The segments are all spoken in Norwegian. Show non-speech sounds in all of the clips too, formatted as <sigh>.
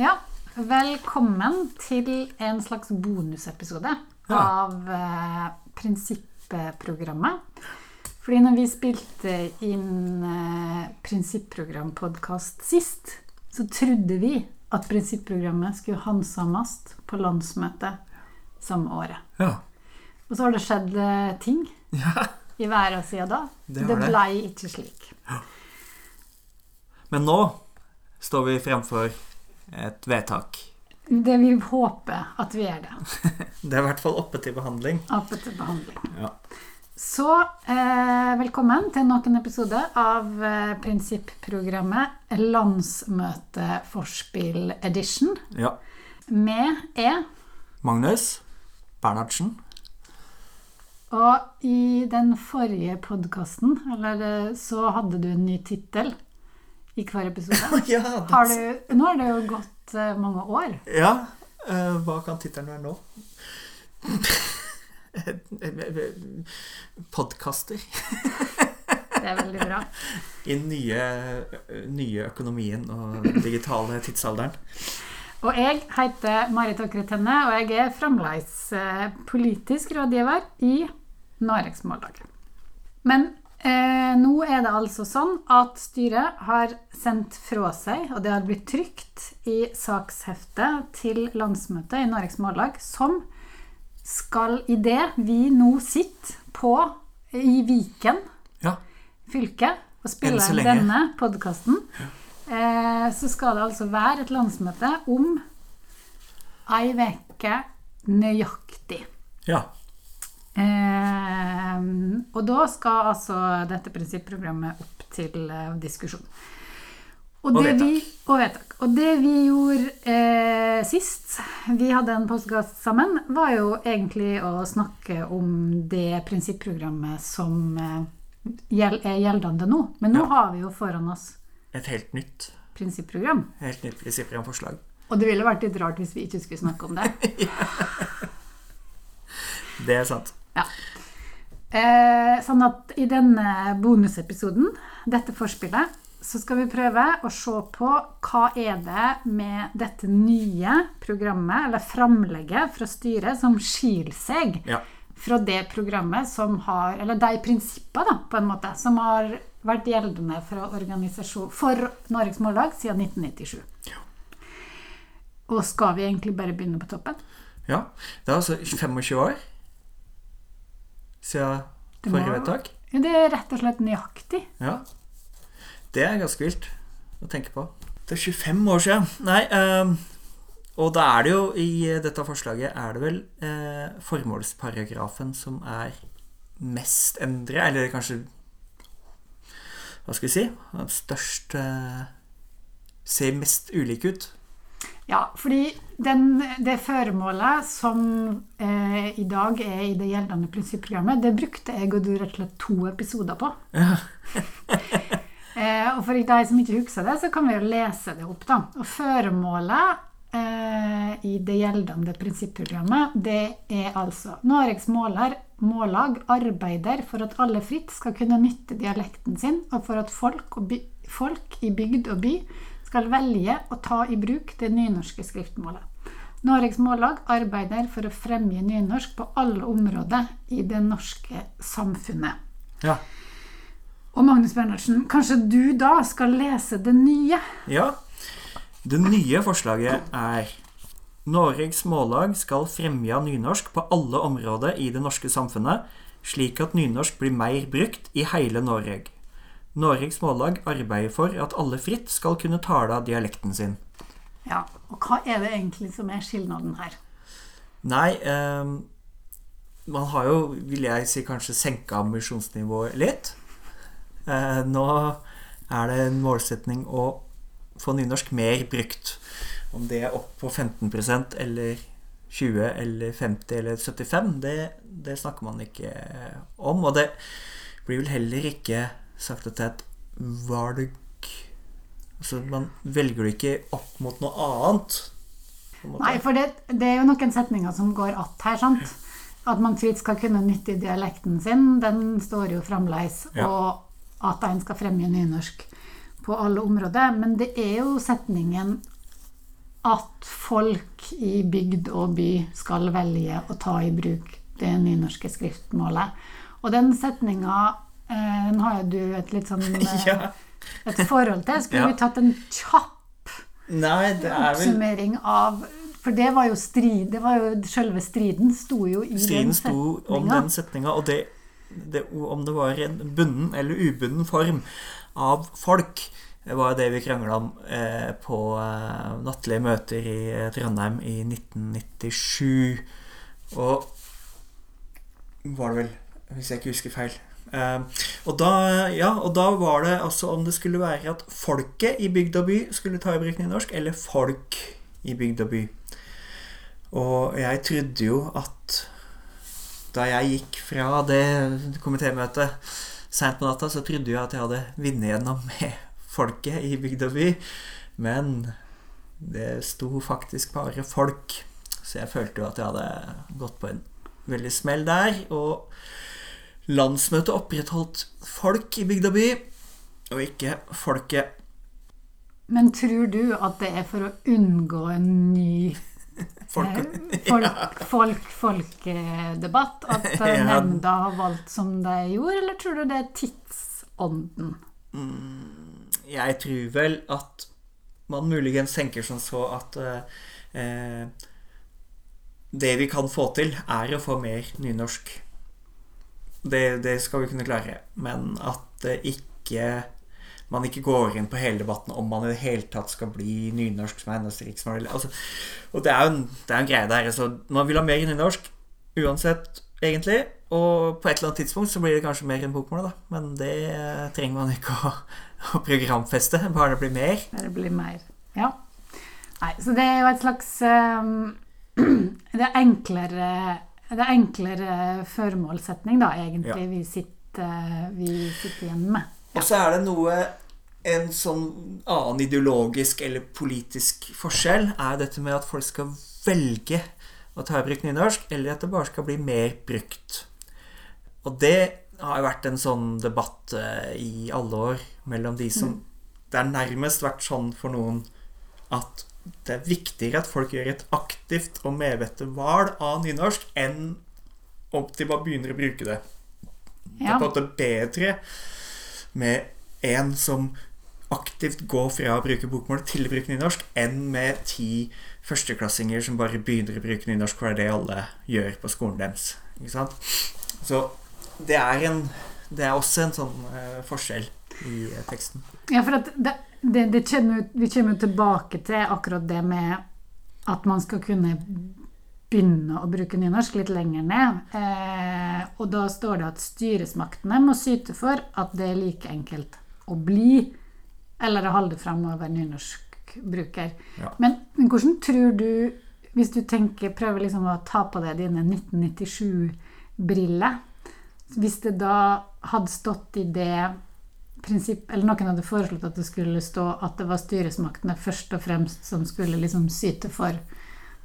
Ja, velkommen til en slags bonusepisode Ja. av eh, Prinsipprogrammet. Fordi når vi spilte inn eh, Prinsipprogrampodkast sist, så trodde vi at Prinsipprogrammet skulle handsames på landsmøtet samme året. Ja. Og så har det skjedd eh, ting ja. i verden siden da. Det det det. blei ikke slik. Men nå står vi fremfor et vedtak. Det vi håper at vi gjør det. <laughs> Det er i hvert fall oppe til behandling. Oppe til behandling. Ja. Så eh, velkommen til nok en episode av eh, prinsipprogrammet Landsmøteforspill edition. ja. Med er Magnus Bernhardsen. Og i den forrige podkasten, eh, så hadde du en ny tittel i hver episode. <laughs> ja, Har du, nå har det jo gått uh, mange år. ja. Uh, hva kan tittelen være nå? <laughs> Podkaster Det er veldig bra. i den nye, nye økonomien og digitale tidsalderen. Og jeg heter Marit Åkre Tenne, og jeg er fremdeles eh, politisk rådgiver i Noregs Mållag. Men eh, nå er det altså sånn at styret har sendt fra seg, og det har blitt trygt i saksheftet til landsmøtet i Norges Mållag, som skal i det vi nå sitter på i Viken Ja. fylke og spiller denne podkasten, eh, så skal det altså være et landsmøte om ei uke nøyaktig. ja. Eh, og da skal altså dette prinsipprogrammet opp til eh, diskusjon. Og, Og det vedtak. Vi, og vedtak. Og det vi gjorde eh, sist vi hadde en podkast sammen, var jo egentlig å snakke om det prinsipprogrammet som eh, er gjeldende nå. Men nå Ja. har vi jo foran oss Et helt nytt, prinsipprogram. helt nytt prinsipprogramforslag. Og det ville vært litt rart hvis vi ikke skulle snakke om det. <laughs> Det er sant. Ja. Eh, sånn at i denne bonusepisoden, dette forspillet, så skal vi prøve å se på hva er det med dette nye programmet, eller framlegget fra styret, som skiller seg Ja. fra det programmet som har Eller de prinsippene, da, på en måte, som har vært gjeldende for, for Norges Mållag siden 1997. Ja. Og skal vi egentlig bare begynne på toppen? ja. Det er altså 25 år siden må- forrige vedtak. Det er rett og slett nøyaktig. Ja. Det er ganske vilt å tenke på. Det er 25 år siden. Nei, øh, og da er det jo i dette forslaget er det vel øh, formålsparagrafen som er mest endret, eller kanskje Hva skal vi si? Den størst øh, Ser mest ulik ut. Ja, fordi den, det føremålet som eh, i dag er i det gjeldende prinsipprogrammet, det brukte jeg og du rett og slett to episoder på. Ja. <laughs> Eh, og for de som ikke husker det, så kan vi jo lese det opp. da. Og Føremålet eh, i det gjeldende prinsipprogrammet, det er altså Noregs måler, mållag arbeider for at alle fritt skal kunne nytte dialekten sin, og for at folk, og by, folk i bygd og by skal velge å ta i bruk det nynorske skriftmålet. Noregs Mållag arbeider for å fremje nynorsk på alle områder i det norske samfunnet. ja. Og Magnus Bernhardsen, kanskje du da skal lese det nye? Ja. Det nye forslaget er Noregs Mållag skal fremja nynorsk på alle områder i det norske samfunnet, slik at nynorsk blir mer brukt i hele Noreg. Noregs Mållag arbeider for at alle fritt skal kunne tale dialekten sin. Ja, Og hva er det egentlig som er skilnaden her? Nei, eh, man har jo, vil jeg si, kanskje senka ambisjonsnivået litt. Eh, nå er det en målsetning å få nynorsk mer brukt. Om det er opp på 15% eller 20 eller 50 eller 75, det, det snakker man ikke om. Og det blir vel heller ikke sagt at det er et valg Altså, man velger det ikke opp mot noe annet. Nei, for det, det er jo noen setninger som går att her, sant? At man fritt skal kunne nytte dialekten sin, den står jo fremdeles. Ja. Og at en skal fremje nynorsk på alle områder. Men det er jo setningen at folk i bygd og by skal velge å ta i bruk det nynorske skriftmålet. Og den setninga den har jo du et litt sånn <laughs> eh, Ja. et forhold til. Skulle Ja. vi tatt en kjapp Nei, det er vel oppsummering av For det var jo strid, det var jo selve striden sto jo i Striden den sto om den setninga, og det, det, om det var en bunnen eller ubunden form av folk, var det vi krangla om eh, på eh, nattlige møter i eh, Trondheim i 1997. Og var det vel, hvis jeg ikke husker feil. Eh, og, da, ja, og da var det altså om det skulle være at folket i bygd og by skulle ta i bruk nynorsk, eller folk i bygd og by. Og jeg trodde jo at da jeg gikk fra det komitémøtet seint på natta, så trodde jeg at jeg hadde vunnet gjennom med folket i bygd og by. Men det sto faktisk bare folk. Så jeg følte jo at jeg hadde gått på en veldig smell der. Og landsmøtet opprettholdt folk i bygda by, og ikke folket. Men tror du at det er for å unngå en ny <laughs> Folk, <laughs> folk, folk, folkedebatt at <laughs> nemnda har valgt som de gjorde, eller tror du det er tidsånden? Jeg tror vel at man muligens tenker som så at eh, eh, det vi kan få til, er å få mer nynorsk. Det, det skal vi kunne klare. Men at ikke man ikke går inn på hele debatten om man i det hele tatt skal bli nynorsk som eneste riksmål. Altså, og det er jo en, det er en greie der. Altså, man vil ha mer nynorsk uansett, egentlig. Og på et eller annet tidspunkt så blir det kanskje mer enn bokmål, da. Men det trenger man ikke å, å programfeste. Bare det blir mer. Det blir mer. Ja. Nei, så det er jo et slags um, <clears throat> Det er enklere Det er enklere føremålssetning, da, egentlig, Ja. vi, sitter, vi sitter igjen med. Og så er det noe En sånn annen ideologisk eller politisk forskjell er dette med at folk skal velge å ta i bruk nynorsk, eller at det bare skal bli mer brukt. Og det har jo vært en sånn debatt eh, i alle år mellom de som Det er nærmest vært sånn for noen at det er viktigere at folk gjør et aktivt og medvettet valg av nynorsk, enn om de bare begynner å bruke det. Det er på en måte bedre med en som aktivt går fra å bruke bokmål til å bruke nynorsk, enn med ti førsteklassinger som bare begynner å bruke nynorsk, for det er det alle gjør på skolen deres. Ikke sant? Så det er, en, det er også en sånn eh, forskjell i eh, teksten. Ja, for at det, det, det kommer, vi kommer tilbake til akkurat det med at man skal kunne begynne å bruke nynorsk litt lenger ned. Eh, og da står det at styresmaktene må syte for at det er like enkelt å bli eller å holde fram å være nynorskbruker. Ja. Men, men hvordan tror du, hvis du tenker, prøver liksom å ta på deg dine 1997-briller Hvis det da hadde stått i det prinsipp, eller noen hadde foreslått at det skulle stå at det var styresmaktene først og fremst som skulle liksom syte for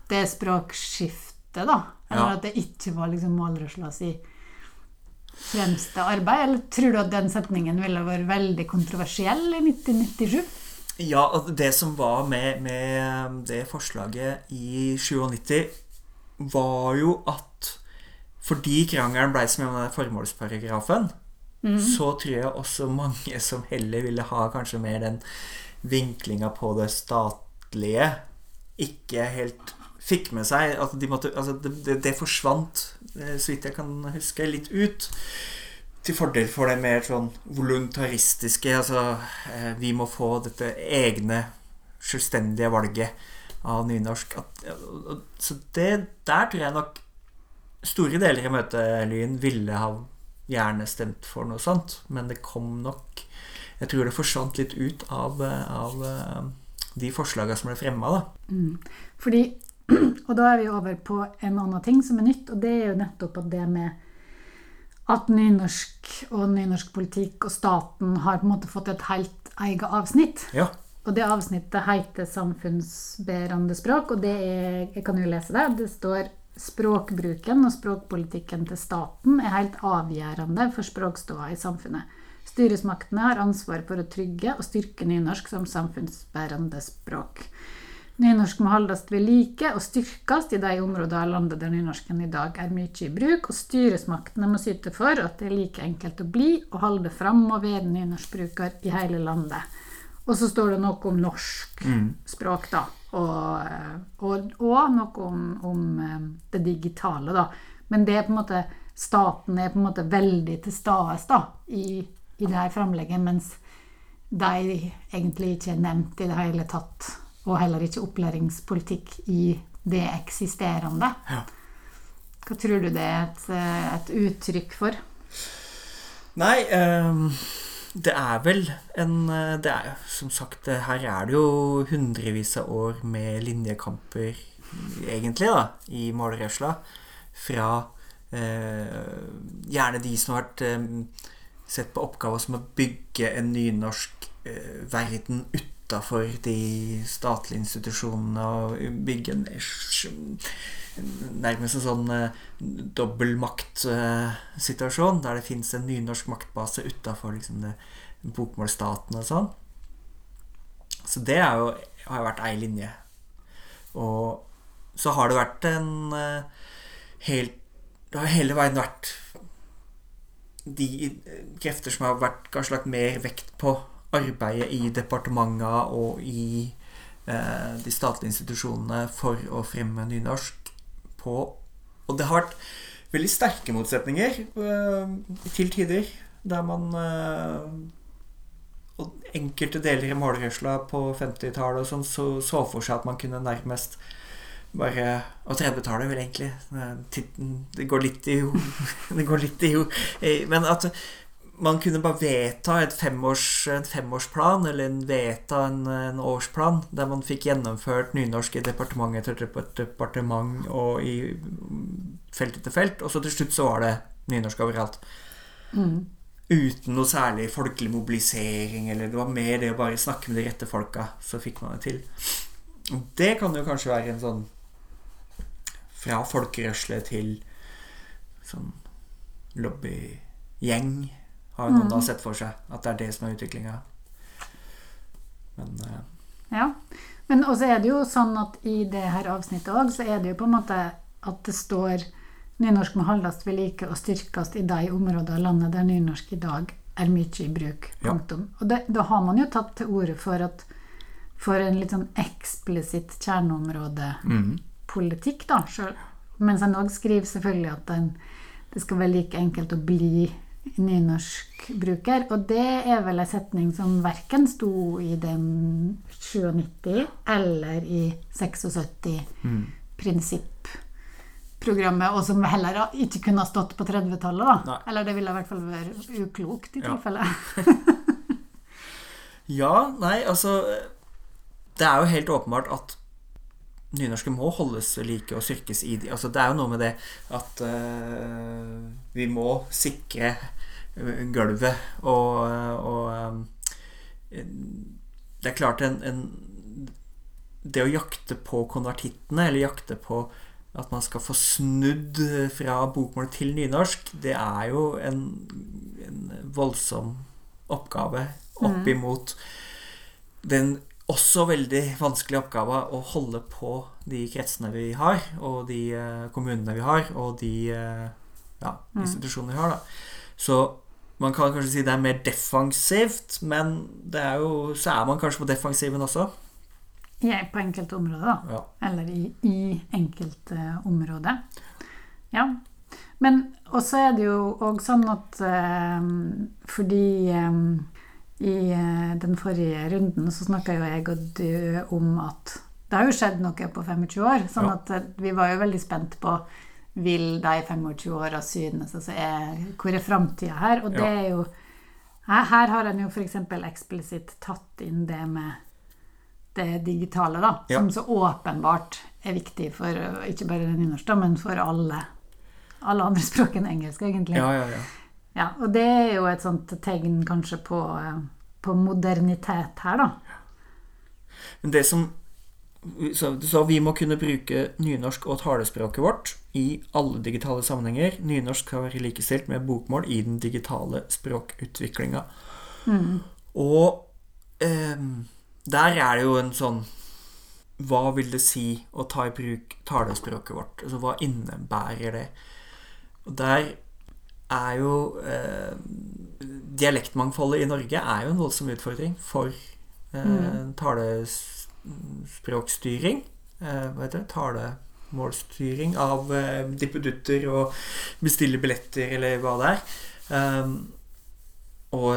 det språkskiftet, da. Eller Ja. at det ikke var liksom målrørsla si fremste arbeid. Eller tror du at den setningen ville vært veldig kontroversiell i 1997? Ja, og det som var med, med det forslaget i 97, var jo at fordi krangelen blei mye om den formålsparagrafen, så tror jeg også mange som heller ville ha kanskje mer den vinklinga på det statlige, ikke helt fikk med seg at de måtte, altså det, det, det forsvant, eh, så vidt jeg kan huske, litt ut. Til fordel for det mer sånn voluntaristiske. Altså, eh, vi må få dette egne, selvstendige valget av nynorsk. At, så det, der tror jeg nok store deler i Møtelyen ville ha gjerne stemt for noe sånt. Men det kom nok Jeg tror det forsvant litt ut av, eh, av eh, de forslaga som ble fremma, da. Mm. Fordi, <clears throat> og da er vi over på en annen ting som er nytt, og det er jo nettopp at det med at nynorsk og nynorsk politikk og staten har på en måte fått et helt eget avsnitt. Ja. Og det avsnittet heter 'Samfunnsbærende språk', og det er, jeg kan jo lese det. Det står Språkbruken og språkpolitikken til staten er helt avgjørende for språkståa i samfunnet. Styresmaktene har ansvar for å trygge og styrke nynorsk som samfunnsbærende språk. Nynorsk må holdes ved like og styrkes i de områder av landet der nynorsken i dag er mye i bruk, og styresmaktene må syte for at det er like enkelt å bli og holde fram og være nynorskbruker i hele landet. Og så står det noe om norsk språk, da. Og, og, og noe om, om eh, det digitale, da. Men det er på en måte staten er på en måte veldig til stede i, i det her framlegget, mens de egentlig ikke er nevnt i det hele tatt. Og heller ikke opplæringspolitikk i det eksisterende. Ja. Hva tror du det er et, eh, et uttrykk for? Nei, ehm, det er vel en eh, Det er som sagt Her er det jo hundrevis av år med linjekamper, egentlig, da, i målrørsla. Fra eh, gjerne de som har vært eh, sett på oppgaver som å bygge en nynorsk eh, verden utafor de statlige institusjonene og bygge en nærmest en sånn eh, dobbeltmaktsituasjon, der det fins en nynorsk maktbase utafor liksom, bokmålsstaten og sånn. Så det jo, har jo vært ei linje. Og så har det vært en uh, helt Det har hele veien vært de krefter som har vært kanskje lagt mer vekt på arbeidet i departementer og i eh, de statlige institusjonene for å fremme nynorsk på Og det har vært veldig sterke motsetninger eh, til tider, der man eh, Og enkelte deler i målrørsla på 50-tallet og sånn så, så for seg at man kunne nærmest bare Og 30-tallet, vel, egentlig. Eh, Det går litt i jo <laughs> Det går litt i jo eh, Men at man kunne bare vedta femårs, en femårsplan, eller en vedta en, en årsplan, der man fikk gjennomført nynorsk i departement etter departement og i felt etter felt, og så til slutt så var det nynorsk overalt. Mm. Uten noe særlig folkelig mobilisering, eller det var mer det å bare snakke med de rette folka, så fikk man det til. Og det kan jo kanskje være en sånn Fra folkerørsle til sånn lobbygjeng, har noen da sett for seg at det er det som er utviklinga. Men uh, Ja. Men også er det jo sånn at i det her avsnittet òg, så er det jo på en måte at det står Nynorsk må holdes ved like og styrkes i de områder av landet der nynorsk i dag er mye i bruk. Ja. Punktum. Og det, da har man jo tatt til orde for at for en litt sånn eksplisitt kjerneområdepolitikk, da. Selv, mens en òg skriver selvfølgelig at den, det skal være like enkelt å bli nynorskbruker. Og det er vel en setning som verken sto i den 97 eller i 76-prinsippprogrammet, og som heller ikke kunne ha stått på 30-tallet. Eller det ville i hvert fall vært uklokt i Ja. tilfelle. <laughs> Ja, nei, altså Det er jo helt åpenbart at nynorsken må holdes ved like og styrkes i de altså, Det er jo noe med det at uh, vi må sikre eh, gulvet og, og um, Det er klart en, en Det å jakte på konvertittene, eller jakte på at man skal få snudd fra bokmål til nynorsk, det er jo en, en voldsom oppgave opp imot den også veldig vanskelig oppgave å holde på de kretsene vi har, og de eh, kommunene vi har, og de eh, ja, institusjonene vi har. Da. Så man kan kanskje si det er mer defensivt, men det er jo, så er man kanskje på defensiven også. Ja, på enkelte områder, da. Ja. Eller i, i enkelte områder. Ja. Men også er det jo òg sånn at eh, fordi eh, i eh, den forrige runden så snakka jo jeg og du om at det har jo skjedd noe på 25 år. Sånn Ja. at eh, vi var jo veldig spent på vil de 25 åra synes altså er, Hvor er framtida her? Og det Ja. er jo her, her har en jo f.eks. eksplisitt tatt inn det med det digitale, da. Ja. Som så åpenbart er viktig for ikke bare nynorsk, da, men for alle, alle andre språk enn engelsk, egentlig. Ja, ja, ja. Ja, og det er jo et sånt tegn kanskje på, eh, på modernitet her, da. Men det som så, så vi må kunne bruke nynorsk og talespråket vårt i alle digitale sammenhenger. Nynorsk skal være likestilt med bokmål i den digitale språkutviklinga. Og eh, der er det jo en sånn hva vil det si å ta i bruk talespråket vårt? Altså hva innebærer det? Og der er jo eh, Dialektmangfoldet i Norge er jo en voldsom utfordring for eh, Mm. talespråkstyring. Eh, hva heter det? Talemålstyring av eh, dippedutter og bestille billetter, eller hva det er. Um, og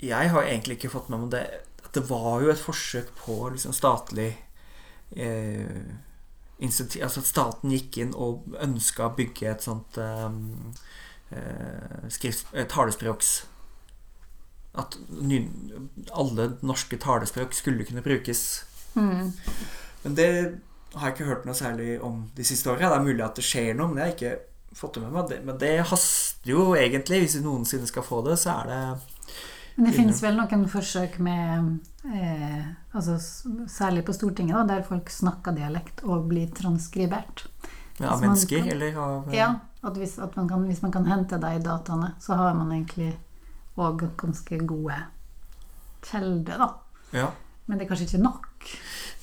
jeg har egentlig ikke fått med meg det at det var jo et forsøk på liksom statlig eh, Altså at staten gikk inn og ønska å bygge et sånt um, skrift, eh, talespråks At ny, alle norske talespråk skulle kunne brukes. Mm. Men det har jeg ikke hørt noe særlig om de siste åra. Det er mulig at det skjer noe, men det har jeg ikke fått med meg. Men det haster jo egentlig. Hvis vi noensinne skal få det, så er det Men det finnes vel noen forsøk med eh, altså, Særlig på Stortinget, da, der folk snakker dialekt og blir transkribert. ja, av mennesker, kan- eller av Ja, at hvis, at man kan, hvis man kan hente de dataene, så har man egentlig òg ganske gode kilder, da. ja. Men det er kanskje ikke nok.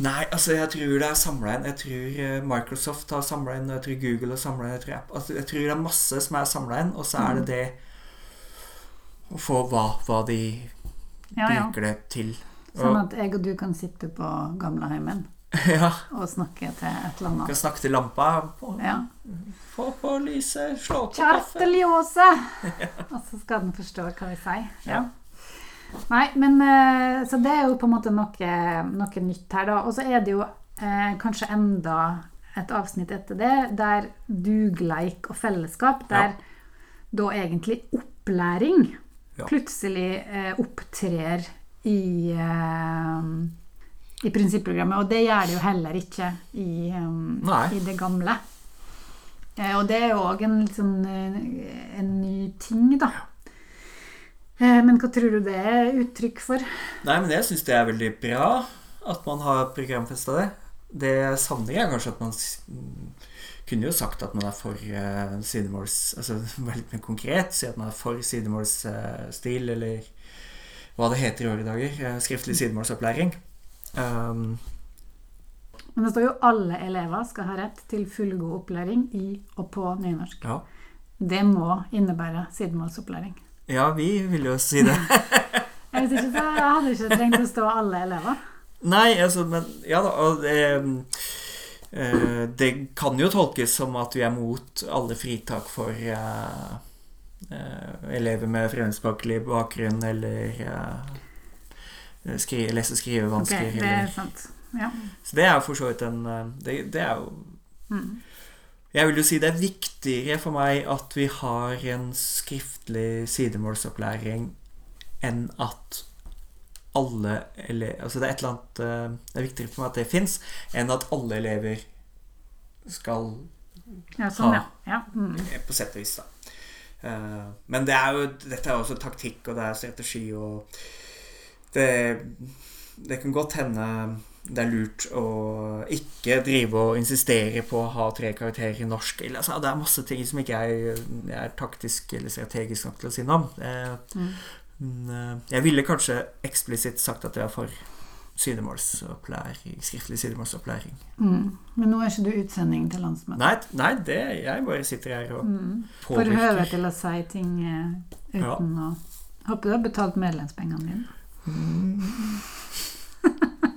Nei, altså jeg tror det er samla inn. Jeg tror eh, Microsoft har samla inn, og jeg tror Google har samla inn. Jeg tror, App- altså, jeg tror det er masse som er samla inn, og så er det det å få hva, hva de Ja, ja. bruker det til. Sånn at jeg og du kan sitte på gamleheimen ja, og snakke til et eller kan annet. snakke til lampa. Få, Ja. få på lyset, slå på kaffe. <laughs> ja. Og så skal den forstå hva vi sier. Ja. Nei, men eh, Så det er jo på en måte noe, noe nytt her, da. Og så er det jo eh, kanskje enda et avsnitt etter det, der dugleik og fellesskap, der da egentlig opplæring plutselig eh, opptrer i eh, i prinsipprogrammet, og det gjør det jo heller ikke i, um, i det gamle. Eh, og det er jo òg en, eh, en ny ting, da. Eh, men hva tror du det er uttrykk for? Nei, men jeg syns det er veldig bra at man har programfesta det. Det savner, jeg kanskje at man mm, kunne jo sagt at man er for uh, sidemåls... Altså <laughs> være litt mer konkret. Si at man er for sidemålsstil, eller hva det heter i våre dager. Uh, skriftlig sidemålsopplæring. Um, Men det står jo alle elever skal ha rett til fullgod opplæring i og på nynorsk. ja. Det må innebære sidemålsopplæring. ja, vi vil jo si det. <laughs> Hvis ikke så hadde ikke trengt å stå alle elever. Nei, altså, men Ja da. Eh, det kan jo tolkes som at vi er mot alle fritak for eh, eh, elever med fremmedspråklig bakgrunn eller eh, skri, lese- og skrivevansker. Okay, det er sant. Ja. Så det er jo for så vidt en eh, det, det er jo Mm. Jeg vil jo si det er viktigere for meg at vi har en skriftlig sidemålsopplæring enn at alle elever Altså det er et eller annet eh, Det er viktigere for meg at det fins, enn at alle elever skal ja, sånn. Ha. ja. Mm. eh, På sett og vis, da. Eh, Men det er jo, dette er også taktikk, og det er strategi, og det, det kan godt hende det er lurt å ikke drive og insistere på å ha tre karakterer i norsk. Eller, altså, det er masse ting som ikke jeg, jeg er taktisk eller strategisk nok til å si noe om. Eh, Mm. Men eh, jeg ville kanskje eksplisitt sagt at jeg er for sidemålsopplæring, skriftlig sidemålsopplæring. Mm. Men nå er ikke du utsending til landsmøtet. Nei, nei det, jeg bare sitter her og Mm. Får høre til å si ting uten Ja. å Håper du har betalt medlemspengene dine. Mm. <laughs>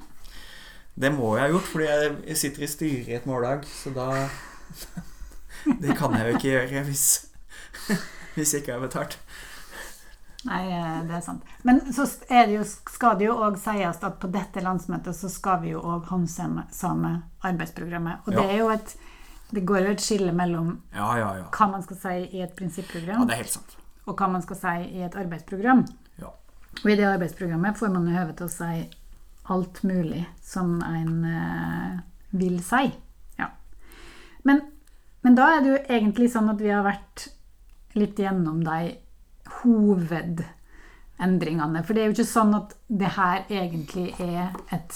Det må jeg ha gjort, fordi jeg sitter i styret i et mållag, så da <laughs> Det kan jeg jo ikke gjøre hvis, <laughs> hvis jeg ikke har betalt. Nei, eh, det er sant. Men så det jo, skal det jo òg sies at på dette landsmøtet så skal vi jo òg håndsame arbeidsprogrammet. Og det er jo et Det går jo et skille mellom Ja, ja, ja. hva man skal si i et Ja, prinsipprogram, det helt sant. og hva man skal si i et arbeidsprogram. Og i det arbeidsprogrammet får man jo høve til å si alt mulig som en eh, vil si. Ja. Men, men da er det jo egentlig sånn at vi har vært litt gjennom de hovedendringene. For det er jo ikke sånn at det her egentlig er et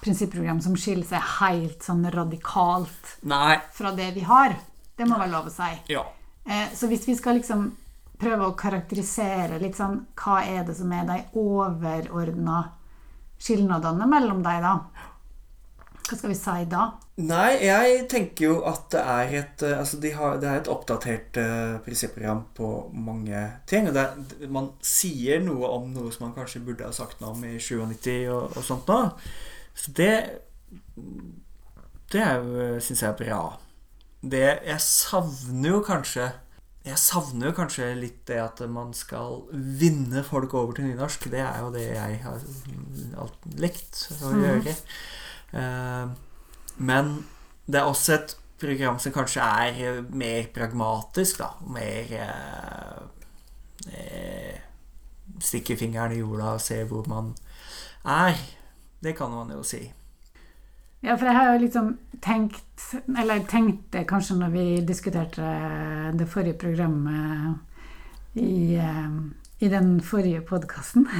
prinsipprogram som skiller seg helt sånn radikalt Nei. fra det vi har. Det må være lov å si. Ja. Eh, Så hvis vi skal liksom prøve å karakterisere litt sånn hva er det som er de overordna skilnadene mellom deg, da, Hva skal vi si da? Nei, jeg tenker jo at det er et eh, Altså, de har, det er et oppdatert uh, prinsipprogram på mange ting. Og det, man sier noe om noe som man kanskje burde ha sagt noe om i 97 og, og sånt nå. Så det Det syns jeg er bra. Det Jeg savner jo kanskje jeg savner jo kanskje litt det at man skal vinne folk over til nynorsk. Det er jo det jeg har likt å mm. gjøre. Mm. Men det er også et program som kanskje er mer pragmatisk, da. Mer eh, eh, Stikke fingeren i jorda og se hvor man er. Det kan man jo si. Ja, for jeg har jo liksom tenkt Eller tenkte kanskje når vi diskuterte det forrige programmet i, eh, i den forrige podkasten <laughs>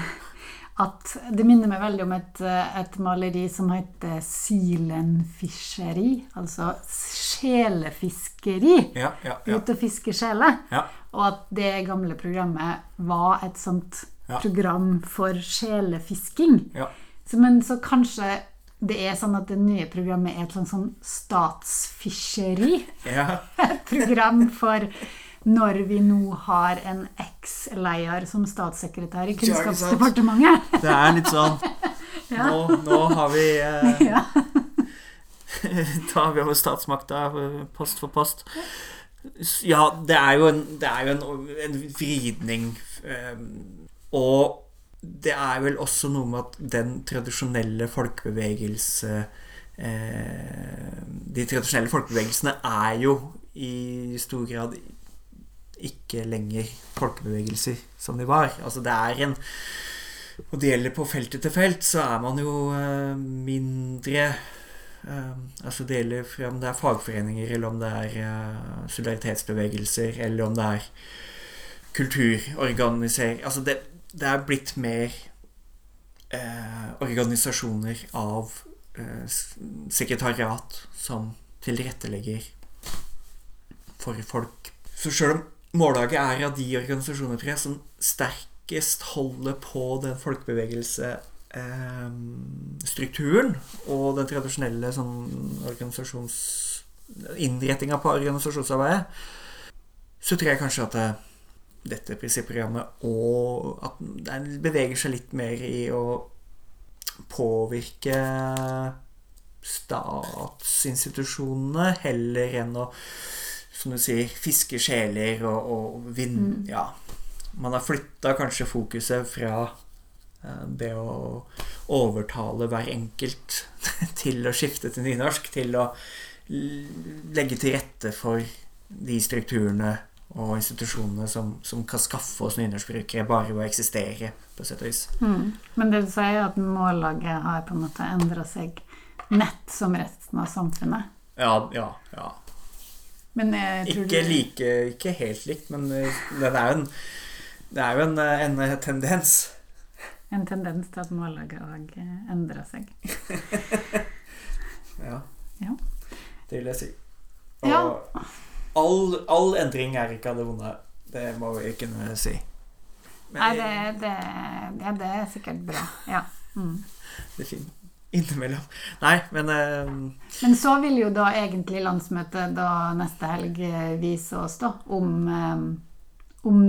at det minner meg veldig om et, et maleri som heter Silenfiskeri. Altså sjelefiskeri. Ja, ja, ja. Ut og fiske sjeler. Ja. Og at det gamle programmet var et sånt program for sjelefisking. Så, men så kanskje det er sånn at det nye programmet er et sånn, sånn statsfiskeri. <laughs> et program for når vi nå har en eks-leder som statssekretær i Kunnskapsdepartementet. Det er litt sånn <laughs> nå, nå, har vi eh, ja. <laughs> tar vi over statsmakta eh, post for post. Ja, det er jo en, er jo en, en vridning. Eh, og det er vel også noe med at den tradisjonelle folkebevegelse eh, De tradisjonelle folkebevegelsene er jo i stor grad ikke lenger folkebevegelser som de var. Altså det er en Og det gjelder på felt etter felt, så er man jo uh, mindre uh, Altså det gjelder for om det er fagforeninger, eller om det er solidaritetsbevegelser, eller om det er kulturorganisering Altså det, det er blitt mer organisasjoner av sekretariat som tilrettelegger for folk. Så sjøl om Mållaget er av de organisasjoner tror jeg, som sterkest holder på den folkebevegelsestrukturen eh, og den tradisjonelle sånn organisasjons... På organisasjonsarbeidet. Så tror jeg kanskje at det, eh, dette prinsipprogrammet og at den beveger seg litt mer i å påvirke statsinstitusjonene heller enn å som du sier, fiske sjeler og, og vinne mm. Ja. Man har flytta kanskje fokuset fra uh, det å overtale hver enkelt <laughs> til å skifte til nynorsk, til å legge til rette for de strukturene og institusjonene som, som kan skaffe oss nynorskbrukere bare ved å eksistere, på sett og vis. Mm. Men det du sier, at mållaget har på en måte endra seg nett som resten av samfunnet? Ja, ja, ja. ikke, like, ikke helt likt, men eh, det er jo en, det er jo en, eh, en, eh, tendens. En tendens til at mållaget òg endrer seg. <laughs> ja. ja. Det vil jeg si. All, all, endring er ikke av det vonde. Det må vi kunne si. Men, Nei, det, det, ja, det er sikkert bra. Ja. Mm. Det er fint. Innimellom. Nei, men uh, Men så vil jo da egentlig landsmøtet da neste helg eh, vise oss da om um, om,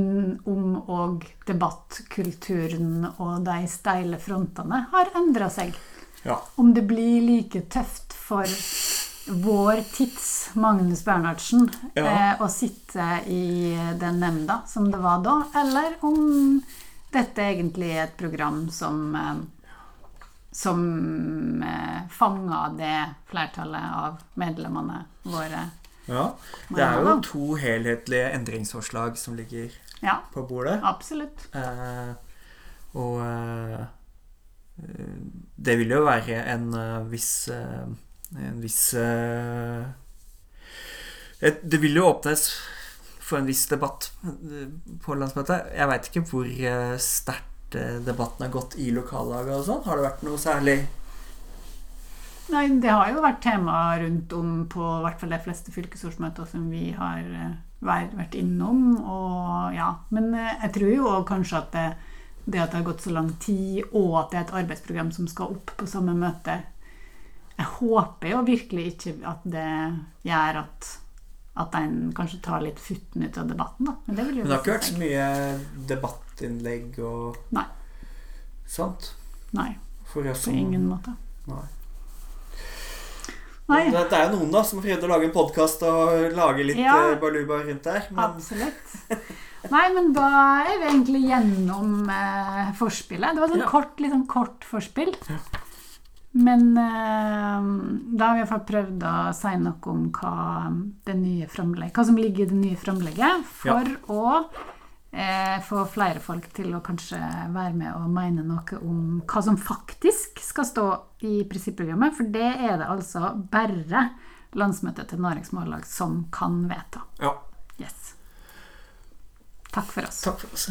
om og debattkulturen og de steile frontene har endra seg. Ja. Om det blir like tøft for vår tids Magnus Bernhardsen ja. eh, å sitte i den nemnda som det var da, eller om dette egentlig er et program som eh, som eh, fanga det flertallet av medlemmene våre. Ja. Det er jo to helhetlige endringsforslag som ligger ja, på bordet. Absolutt. Eh, og eh, det vil jo være en viss En viss et, Det vil jo åpnes for en viss debatt på landsmøtet. Jeg veit ikke hvor sterkt Eh, debatten har gått i lokallaget og sånn? Har det vært noe særlig Nei, det har jo vært tema rundt om på hvert fall de fleste fylkesårsmøter som vi har eh, vært innom. Og, ja. Men eh, jeg tror jo kanskje at det, det, at det har gått så lang tid, og at det er et arbeidsprogram som skal opp på samme møte Jeg håper jo virkelig ikke at det gjør at, at en kanskje tar litt futten ut av debatten, da. Men det vil jo Men det har ikke vært så mye debattinnlegg og Nei. sånt? Nei, på som ingen måte. Nei. Nei, Det, det er noen da som har prøvd å lage en podkast og lage litt Ja. eh, baluba rundt der. Men absolutt. Nei, men da er vi egentlig gjennom eh, forspillet. Det var sånn Ja. kort, litt sånn kort forspill. Ja. Men eh, da har vi i hvert fall prøvd å si noe om hva, hva som ligger i det nye framlegget, for å eh, få flere folk til å kanskje være med og mene noe om hva som faktisk skal stå i prinsipprogrammet. For det er det altså bare landsmøtet til Norges Mållag som kan vedta. ja, Yes. Takk for oss. takk for oss.